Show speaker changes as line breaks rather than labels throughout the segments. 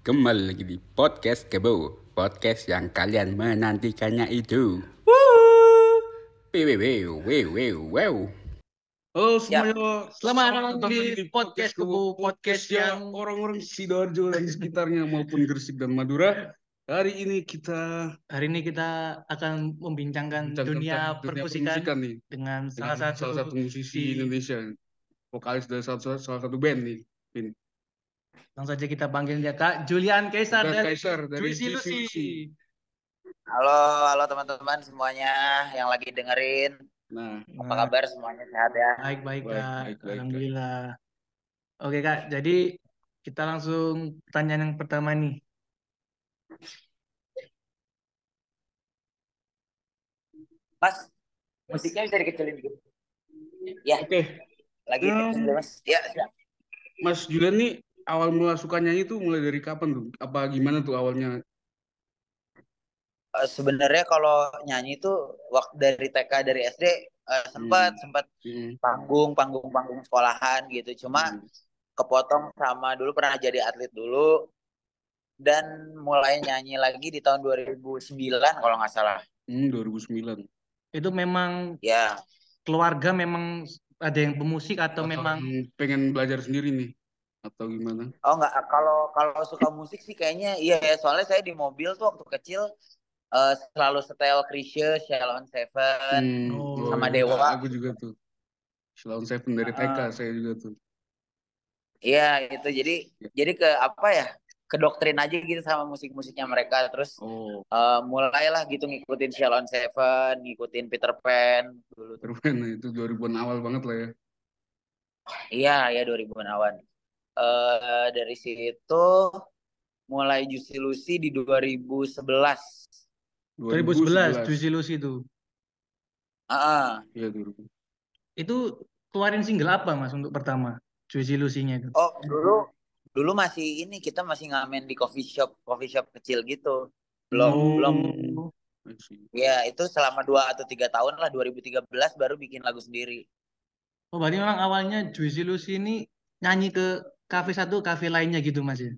Kembali lagi di podcast Kebo Podcast yang kalian menantikannya itu Wew, wew, wew, wew, wew.
Halo semuanya,
Selamat datang di podcast Kebu, podcast yang-
orang-orang Sidoarjo dan sekitarnya maupun Gresik dan Madura. Hari ini kita
Hari ini kita akan membincangkan
bincang
dunia,
tentang
permusikan
nih
dengan
dengan
salah satu,
salah satu musisi
di-
Indonesia, vokalis dari salah, salah satu band nih.
Langsung saja kita panggil dia Kak Julian Kaisar
Dan
dari
Kaiser dari
Juicy
Juicy
Lucy.
Lucy.
Halo, halo teman-teman semuanya yang lagi dengerin.
Nah,
Apa
Nah,
kabar semuanya sehat ya?
baik baik
Baik,
Kak,
baik, baik.
Alhamdulillah. Oke Kak, jadi kita langsung pertanyaan yang pertama nih.
Mas, musiknya bisa dikecilin dikit. Ya,
oke,
lagi
Hmm.
dikecilin, Mas. Ya, siap.
Mas Julian nih awal mula suka nyanyi itu mulai dari kapan tuh? Apa gimana tuh awalnya?
Eh, sebenarnya kalau nyanyi itu waktu dari TK dari SD eh, sempat
Hmm.
sempat
Hmm.
panggung panggung panggung sekolahan gitu. Cuma
Hmm.
kepotong sama dulu pernah jadi atlet dulu dan mulai nyanyi lagi di tahun 2009 kalau nggak salah.
Hmm, 2009.
Itu memang
Ya,
keluarga memang ada yang pemusik atau memang
pengen belajar sendiri nih atau gimana?
Oh enggak, kalau kalau suka musik sih kayaknya iya ya. Soalnya saya di mobil tuh waktu kecil eh, selalu setel Chrisye, Shalom Seven.
Hmm,
Oh,
sama
iya,
Dewa.
Aku juga tuh. Shalom Seven dari TK
Ah.
saya juga tuh.
Iya itu jadi
Ya.
jadi ke apa ya? Ke doktrin aja gitu sama musik-musiknya mereka. Terus
Oh,
eh, mulailah gitu ngikutin Shalom Seven, ngikutin Peter Pan dulu. tuh.
keren nah, itu 2000-an awal banget lah ya.
Iya ya 2000-an awan. Eh dari situ mulai Juicy Lucy di 2011.
2011 Juicy Lucy itu.
Ah, ah.
Iya 2000.
Itu keluarin single apa Mas untuk pertama? Juicy Lucy-nya itu.
Oh, dulu dulu masih ini kita masih ngamen di coffee shop, coffee shop kecil gitu. Belum
Oh.
belum ya itu selama dua atau tiga tahun lah 2013 baru bikin lagu sendiri.
Oh, berarti memang awalnya Juicy Lucy ini nyanyi ke kafe satu, kafe lainnya gitu Mas ya?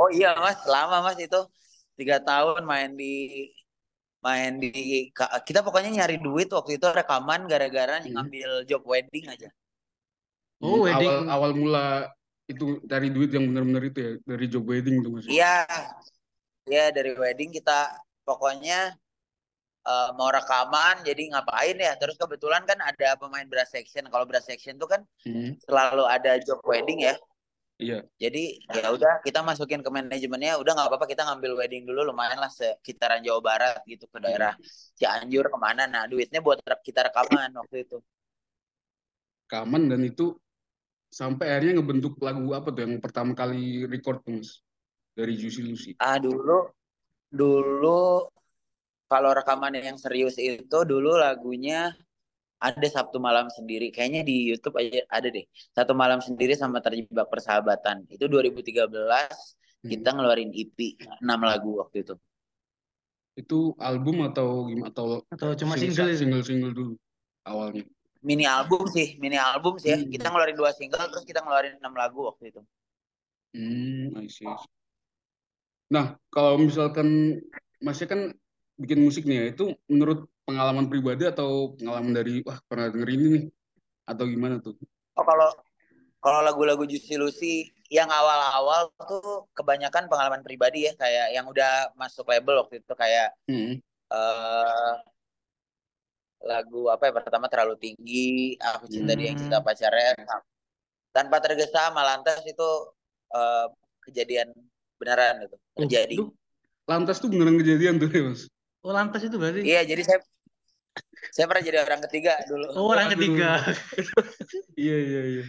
Oh iya Mas, lama Mas itu tiga tahun main di main di kita pokoknya nyari duit waktu itu rekaman gara-gara
Hmm.
ngambil job wedding aja.
Oh,
Hmm,
wedding.
Awal awal mula itu dari duit yang benar-benar itu ya, dari job wedding tuh Mas.
Iya, iya dari wedding kita pokoknya eh, mau rekaman jadi ngapain ya? Terus kebetulan kan ada pemain brass section. Kalau brass section tuh kan
Hmm,
selalu ada job wedding ya.
Iya.
Jadi ya udah kita masukin ke manajemennya. Udah nggak apa-apa kita ngambil wedding dulu lumayan lah sekitaran Jawa Barat gitu ke daerah Cianjur ke mana. Nah duitnya buat kita rekaman waktu itu.
Kaman dan itu sampai akhirnya ngebentuk lagu apa tuh yang pertama kali record tuh Mas dari Juicy Lucy.
Ah dulu dulu kalau rekaman yang serius itu dulu lagunya ada Sabtu malam sendiri. Kayaknya di YouTube aja ada deh. Satu malam sendiri sama terjebak persahabatan. Itu 2013
Hmm.
kita ngeluarin EP 6 lagu waktu itu.
Itu album atau gimana atau
Atau cuma single
single single dulu awalnya.
Mini album sih, mini album sih ya.
Hmm.
Kita ngeluarin dua single terus kita ngeluarin 6 lagu waktu itu.
Hmm, I see. Nah, kalau misalkan Masnya kan bikin musik nih ya, itu menurut pengalaman pribadi atau pengalaman dari wah pernah denger ini nih atau gimana tuh?
Oh kalau kalau lagu-lagu Juicy Lucy yang awal-awal tuh kebanyakan pengalaman pribadi ya kayak yang udah masuk label waktu itu kayak
Hmm.
eh lagu apa ya pertama terlalu tinggi aku cinta dia yang cinta
Hmm.
pacarnya tanpa tergesa sama lantas itu eh, kejadian beneran itu
Oh,
terjadi
Itu lantas tuh beneran kejadian tuh ya, Mas.
Oh, lantas itu berarti.
iya jadi saya saya pernah jadi orang ketiga dulu
Oh, orang
Aduh.
ketiga.
Iya, iya, iya.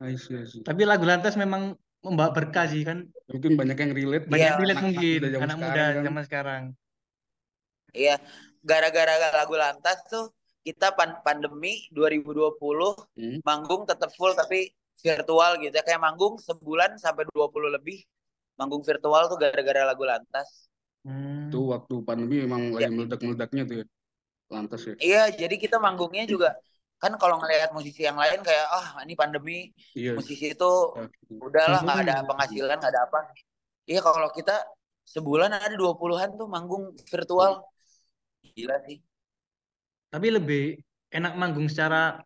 I see, I see.
Tapi lagu lantas memang membawa berkah sih kan.
Mungkin banyak yang relate.
Banyak
Iya.
relate
anak-anak
mungkin
zaman
anak muda
sekarang kan.
zaman sekarang.
iya gara-gara lagu lantas tuh kita pan- pandemi 2020
Hmm.
manggung tetap full tapi virtual gitu ya kayak manggung sebulan sampai 20 lebih manggung virtual tuh gara-gara lagu lantas
Hmm.
Itu waktu pandemi memang lagi
Ya.
meledak-meledaknya tuh ya. Lantas ya.
Iya, jadi kita manggungnya juga kan kalau ngelihat musisi yang lain kayak ah ini pandemi
Iya.
musisi itu
Ya,
udahlah nggak ada
Hmm.
penghasilan nggak ada apa iya kalau kita sebulan ada 20-an tuh manggung virtual gila sih
Tapi lebih enak manggung secara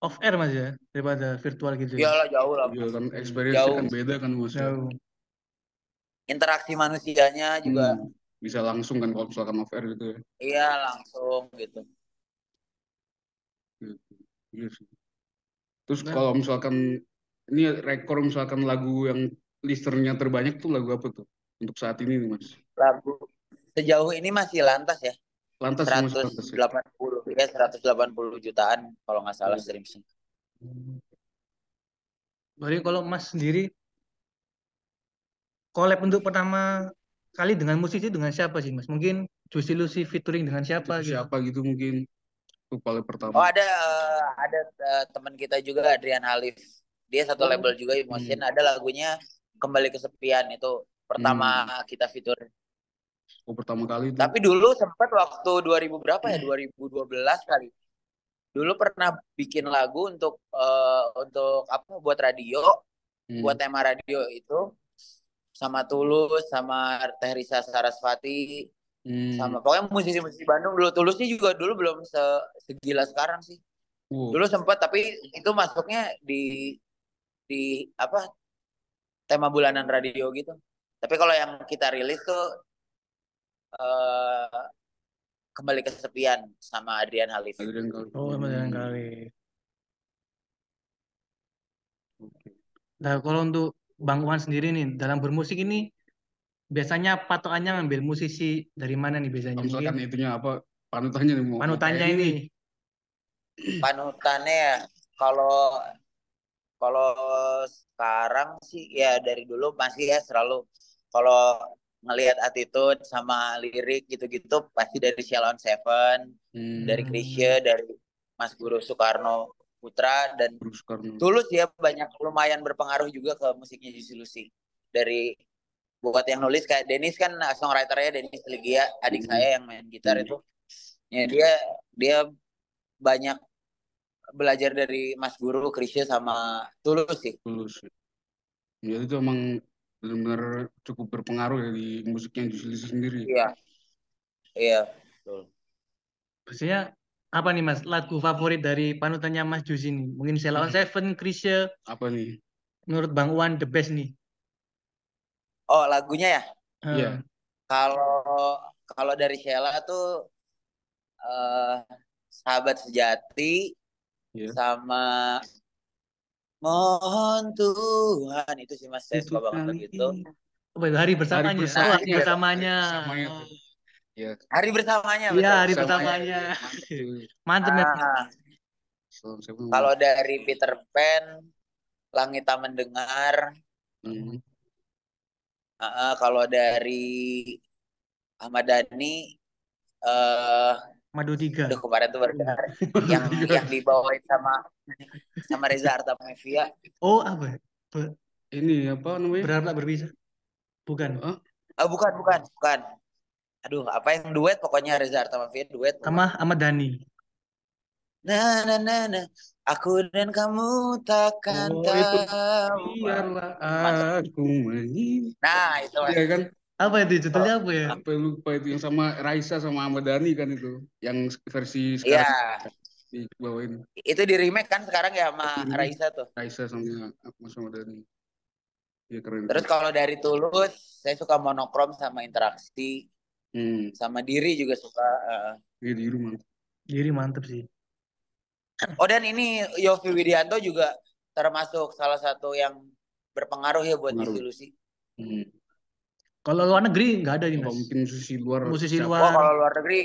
off air mas ya daripada virtual gitu ya.
iyalah jauh lah
Iya kan experience
Jauh.
kan beda kan mas.
Jauh.
Interaksi manusianya juga
Hmm. Bisa langsung kan kalau misalkan off air gitu ya.
iya langsung gitu
Iya sih. Terus
Nah.
kalau misalkan ini rekor misalkan lagu yang listernya terbanyak tuh lagu apa tuh untuk saat ini nih mas?
lagu sejauh ini masih lantas ya
Lantas ya, mas lantas ya.
180 ya 180 jutaan kalau nggak salah
Iya.
streamsnya
Berarti kalau mas sendiri collab untuk pertama kali dengan musisi dengan siapa sih mas? Mungkin Juicy Lucy featuring dengan siapa gitu?
Siapa gitu mungkin untuk paling pertama.
oh ada eh, ada eh, teman kita juga Adrian Halif dia satu
Oh.
label juga Emotion ada lagunya kembali kesepian itu pertama kita fitur
Oh, pertama kali itu.
Tapi dulu sempat waktu 2000 berapa ya? 2012 kali. Dulu pernah bikin lagu untuk eh, untuk apa? Buat radio,
Hmm.
buat tema radio itu sama Tulus, sama Teh Risa Sarasvati,
Hmm.
sama pokoknya musisi-musisi Bandung dulu. Tulusnya juga dulu belum se- segila sekarang sih.
Wow.
Dulu sempat tapi itu masuknya di di apa? Tema bulanan radio gitu. Tapi kalau yang kita rilis tuh eh kembali kesepian sama Adrian Halif.
Adrian kali.
Oh, mas
Hmm.
kali.
Oke.
Nah, kalau untuk Bang Wan sendiri nih dalam bermusik ini biasanya patokannya ngambil musisi dari mana nih biasanya?
Kalau misalkan
Mungkin
itunya apa panutannya nih mau
panutannya
kayak
ini.
Panutannya ya kalau kalau sekarang sih ya dari dulu masih ya selalu kalau ngelihat attitude sama lirik gitu-gitu pasti dari Shalon Seven,
Hmm.
dari Krisya, dari Mas Guru Soekarno Putra dan Tulus ya banyak lumayan berpengaruh juga ke musiknya Juicy Lucy. Dari buat yang nulis kayak Denis kan songwriternya Denis Ligia, adik
Hmm.
saya yang main gitar
Hmm.
itu. Ya dia dia banyak belajar dari Mas Guru, Krisya sama Tulus sih.
tulus. Ya itu emang benar-benar cukup berpengaruh ya di musiknya Juicy Lucy sendiri.
Iya. Iya, betul.
Biasanya apa nih Mas lagu favorit dari panutannya Mas Jus ini? Mungkin Sheila on Seven, Krisya,
Apa nih?
menurut Bang Wan the best nih.
Oh, lagunya ya.
Iya.
Kalau kalau dari Sheila tuh eh Sahabat Sejati
Iya.
sama Mohon Tuhan itu sih Mas saya suka banget gitu.
itu hari bersamanya?
bersama-
Oh, hari
iya.
bersamanya.
Bersamanya tuh. Ya,
Hari bersamanya
Iya, hari
bersamanya.
pertamanya.
Mantap tuh.
Mantep ya.
Ah, kalau dari Peter Pan Langit Tak Mendengar,
Hmm.
Ah, ah, kalau dari Ahmad Dhani eh
Madu tiga.
aduh kemarin tuh baru dengar yang yang dibawain sama sama Reza Artamevia.
Oh, apa?
Ini apa namanya?
Berharap tak berpisah. Bukan.
Ah,
Oh, bukan, bukan, bukan. Aduh, apa yang duet? Pokoknya Reza Artamevia duet.
Sama Ahmad Dhani.
Nah, nah, nah, nah. Aku dan kamu takkan
Oh, itu.
tahu.
biarlah aku mengingat.
Nah, itu.
Iya kan?
Apa itu? Judulnya apa ya?
Sampai lupa itu yang sama Raisa sama Ahmad Dhani kan itu. Yang versi
Iya,
sekarang dibawain
itu di remake kan sekarang ya sama
Di-remake.
Raisa tuh.
Raisa sama Mas Ahmad Dhani. Iya keren.
Terus kalau dari Tulus, saya suka monokrom sama interaksi,
Hmm,
sama diri juga suka. eh.
iya di rumah.
Diri mantep sih.
Oh dan ini Yofi Widianto juga termasuk salah satu yang berpengaruh ya buat
Pengaruh.
Lucy.
Hmm.
Kalau luar negeri nggak ada nih mas.
mungkin musisi luar
Musisi luar.
Oh kalau luar negeri,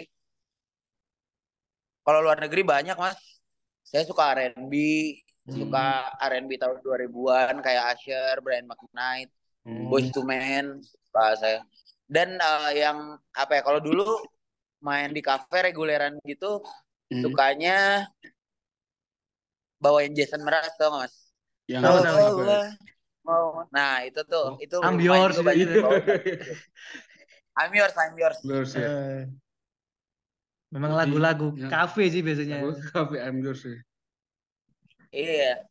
kalau luar negeri banyak mas. Saya suka R&B,
Hmm.
suka R&B tahun 2000-an kayak Usher, Brian McKnight,
Hmm.
Boyz II Men, suka saya. Dan eh, yang apa ya? Kalau dulu main di kafe reguleran gitu,
Hmm.
sukanya bawain Jason Mraz tuh mas.
Yang
Oh,
tahu.
oh, oh. Nah itu tuh,
Oh.
itu
I'm yours,
juga
gitu.
I'm yours, I'm yours.
Terus ya.
Memang lagu-lagu
ya.
kafe sih biasanya.
Aku kafe I'm Yours sih.
Iya.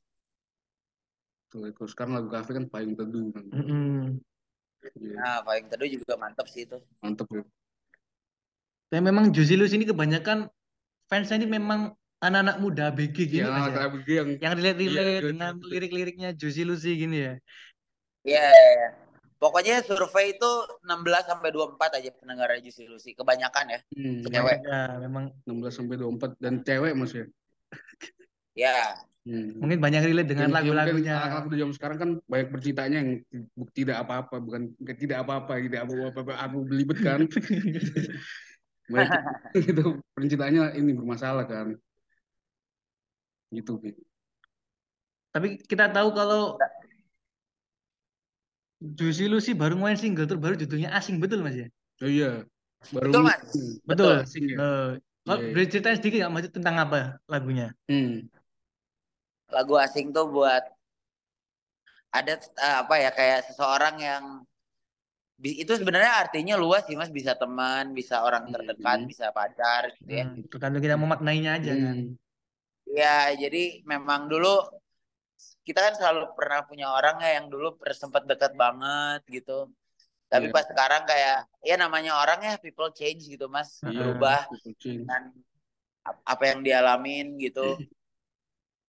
Tuh, kalau sekarang lagu kafe kan paling teduh kan.
Mm-mm.
Iya,
Nah, paling teduh juga mantep sih itu.
mantep ya.
Dan memang Luice ini kebanyakan fansnya ini memang anak-anak muda ABG gini
Yang
Mas
anak
ya.
ABG yang
Yang relate-relate
Iya,
dengan
iya.
lirik-liriknya Juicy Lucy gini ya.
Iya. iya, iya. Pokoknya survei itu 16 sampai 24 aja pendengar Juicy Lucy. Kebanyakan ya.
hmm,
Cewek.
Ya, memang
16 sampai 24 dan cewek Mas ya. Hmm.
mungkin banyak relate dengan
ya
lagu-lagunya.
anak-anak muda zaman sekarang kan banyak berceritanya yang tidak apa-apa, bukan tidak apa-apa, tidak apa-apa, aku belibet kan. Banyak itu percintaannya ini bermasalah kan. Gitu, Ki.
Tapi kita tahu kalau Juicy Lucy baru main single terbaru judulnya Asing betul Mas ya?
Oh iya, baru
Betul, Mas.
Hmm,
Betul.
asing ya.
Eh, kalau
Iya, iya.
sedikit nggak Mas tentang apa lagunya?
Hmm.
Lagu asing tuh buat ada eh, apa ya kayak seseorang yang itu sebenarnya artinya luas sih Mas, bisa teman, bisa orang terdekat,
Hmm.
bisa pacar gitu ya.
Hmm, tergantung kita memaknainya aja kan.
Hmm.
Ya, jadi memang dulu kita kan selalu pernah punya orang ya yang dulu sempat dekat banget gitu. Tapi
Iya.
pas sekarang kayak ya namanya orang ya people change gitu Mas,
Iya.
berubah dengan ap- apa yang dialamin gitu.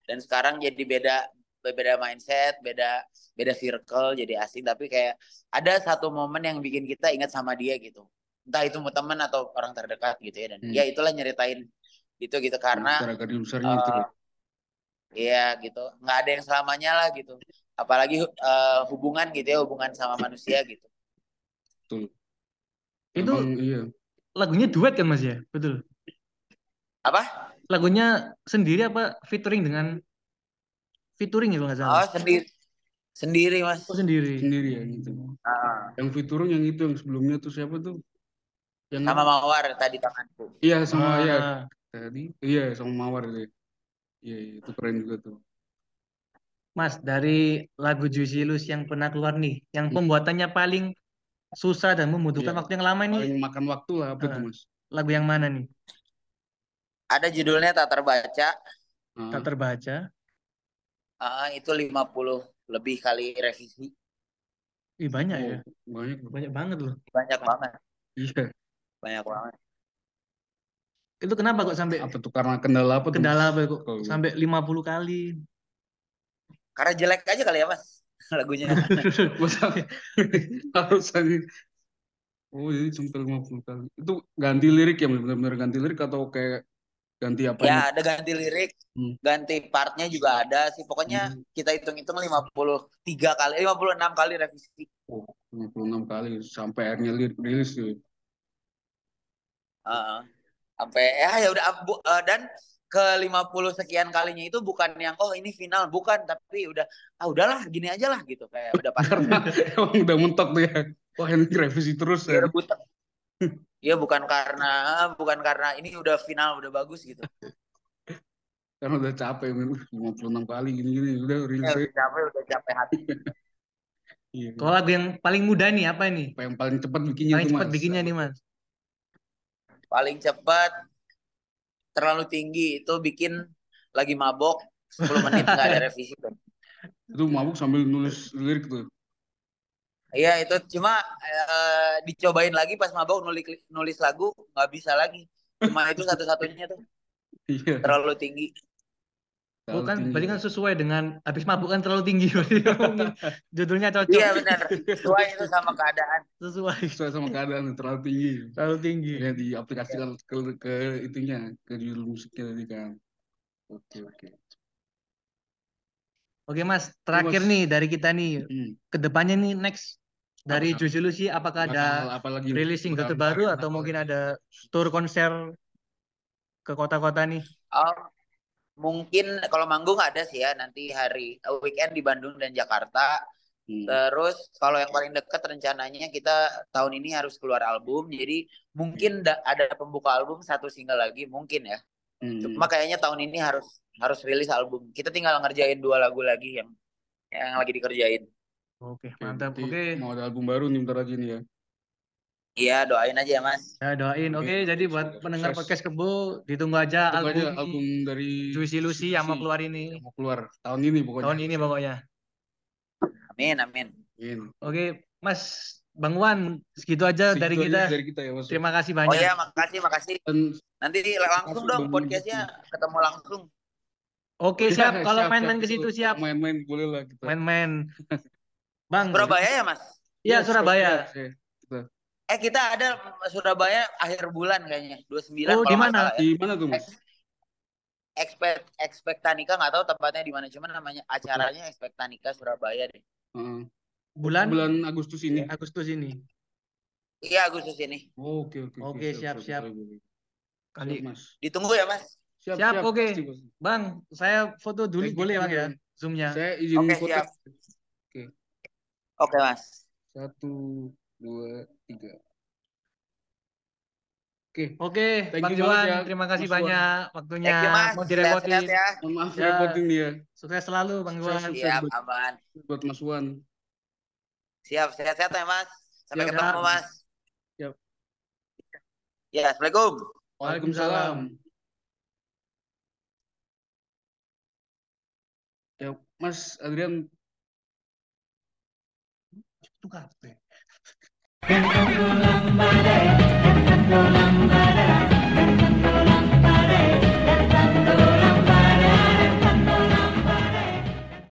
Dan sekarang jadi beda beda mindset, beda beda circle, jadi asing tapi kayak ada satu momen yang bikin kita ingat sama dia gitu. Entah itu mau teman atau orang terdekat gitu ya dan
Hmm.
ya itulah nyeritain itu gitu karena
besarnya itu.
eh, Iya gitu, nggak ada yang selamanya lah gitu. Apalagi eh, hubungan gitu ya, hubungan sama manusia gitu.
Betul.
Itu
Emang iya.
lagunya duet kan Mas ya? Betul.
Apa?
Lagunya sendiri apa featuring dengan featuring ya kalau nggak
Oh
salah?
sendiri, sendiri mas.
Oh sendiri.
Sendiri ya gitu.
Ah,
Yang fiturun yang itu yang sebelumnya tuh siapa tuh? Yang
sama mawar tadi tanganku.
Iya sama ya
Ah,
tadi. Iya sama Mawar itu. Iya, iya, itu keren juga tuh.
Mas dari lagu Juicy Luice yang pernah keluar nih, yang
Hmm.
pembuatannya paling susah dan membutuhkan
Iya.
waktu yang lama ini
Paling makan waktu lah apa tuh
Ah.
Mas?
lagu yang mana nih?
Ada judulnya tak terbaca.
Ah,
Tak terbaca.
Ah, itu 50 lebih kali revisi.
Ih banyak
oh,
ya.
banyak loh.
Banyak banget loh.
Banyak banget,
Iya.
banyak banget.
Itu kenapa kok sampai
Apa tuh karena kendala apa tuh?
kendala apa kok
Kalau-
sampai 50 kali?
Karena jelek aja kali ya mas lagunya.
Harus aja. Oh, jadi sampai 50 kali. Itu ganti lirik ya benar-benar ganti lirik atau kayak ganti apa
ya ada ganti lirik,
Hmm.
ganti partnya juga ada sih. Pokoknya
Hmm.
kita hitung-hitung 53 kali, 56 kali revisi.
Oh, 56 kali sampai akhirnya rilis tuh.
Heeh. sampai ya ya udah eh, dan ke 50 sekian kalinya itu bukan yang oh ini final bukan tapi udah ah udahlah gini aja lah gitu kayak udah pasti
udah mentok tuh ya. Wah, ini revisi terus
ya
ya.
Iya bukan karena bukan karena ini udah final udah bagus gitu.
Karena udah capek men. 56 kali gini-gini udah rilis
Ya, udah capek udah capek hati.
Iya.
Kalau lagu yang paling mudah nih apa nih?
Apa yang paling cepat bikinnya
Paling
tuh
cepat
Mas?
bikinnya nih Mas.
Paling cepat terlalu tinggi itu bikin lagi mabok 10 menit nggak ada revisi tuh.
Itu mabuk sambil nulis lirik tuh.
Iya itu cuma eh, dicobain lagi pas mabok nulis nulis lagu nggak bisa lagi. Cuma itu satu-satunya tuh
Iya.
terlalu tinggi.
Terlalu
kan
tinggi.
berarti kan sesuai dengan habis mabuk kan terlalu tinggi judulnya cocok.
Iya benar. Sesuai itu sama keadaan.
Sesuai.
Sesuai sama keadaan terlalu tinggi.
Terlalu tinggi.
Ya diaplikasikan ke, ke itunya, ke judul musiknya tadi kan. Oke, oke.
Oke Mas, terakhir
Mas.
nih dari kita nih
Hmm.
ke depannya nih next dari
Apa?
Juicy Lucy apakah ada
Bakal apa lagi?
rilis single terbaru atau mungkin ada tour konser ke kota-kota nih?
Oh, mungkin kalau manggung ada sih ya nanti hari eh, weekend di Bandung dan Jakarta.
Hmm.
Terus kalau yang paling dekat rencananya kita tahun ini harus keluar album. Jadi mungkin da- ada pembuka album satu single lagi mungkin ya.
Hmm.
Cuma kayaknya tahun ini harus harus rilis album. Kita tinggal ngerjain dua lagu lagi yang yang lagi dikerjain.
Oke, mantap. Oke.
Mau ada album baru nih bentar lagi nih ya.
Iya, doain aja ya, Mas.
Ya doain. Oke,
Oke,
jadi buat
sukses.
pendengar podcast Kebo ditunggu aja
Tunggu aja
album
album dari
Juicy Lucy yang mau keluar ini
yang mau keluar tahun ini pokoknya.
tahun ini pokoknya.
Amin, amin.
Amin.
Oke, Mas Bang Wan, segitu aja
Segitu
dari
aja
kita.
dari kita ya Mas.
Terima kasih
Oh
banyak.
iya, makasih, makasih.
Dan
Nanti langsung
Makasih,
dong podcastnya ketemu langsung.
Oke, siap. Kalau
siap,
main-main
siap,
ke situ siap.
Main-main boleh lah kita.
Main-main. Bang.
Surabaya ya, Mas?
Iya,
siap,
Surabaya.
siap, siap.
Eh, kita ada Surabaya akhir bulan kayaknya. 29
Oh,
kalau
di mana?
ya.
Di mana tuh Mas?
Expect Expectanika nggak tahu tempatnya di mana, cuman namanya acaranya Expectanika Surabaya deh.
Heeh.
Bulan
Bulan Agustus ini.
Agustus ini.
Iya, Agustus ini.
Oh, Oke oke
Oke, siap, siap.
boleh.
Kali.
Siap, Mas.
Ditunggu ya, Mas.
Siap,
Siap, oke.
pasti, pasti.
Bang, saya foto dulu
Thank you,
boleh Bang ya? Zoom-nya.
Saya izin
Oke,
foto.
siap.
Oke.
Oke, Mas.
Satu, dua, tiga. Oke.
Oke,
Thank
Bang Johan,
ya,
terima kasih
Mas
banyak waktunya
Thank you, Mas.
mau direpotin.
ya.
Mohon maaf
Ya.
repotin nih ya.
Sukses selalu Bang
sukses.
Siap,
buat-
aman.
Buat Mas Wan.
Siap, sehat-sehat ya, Mas. Sampai
Siap.
ketemu, Mas.
Siap.
Ya, Assalamualaikum.
Waalaikumsalam. Ya, Mas Adrian
Itu kafe.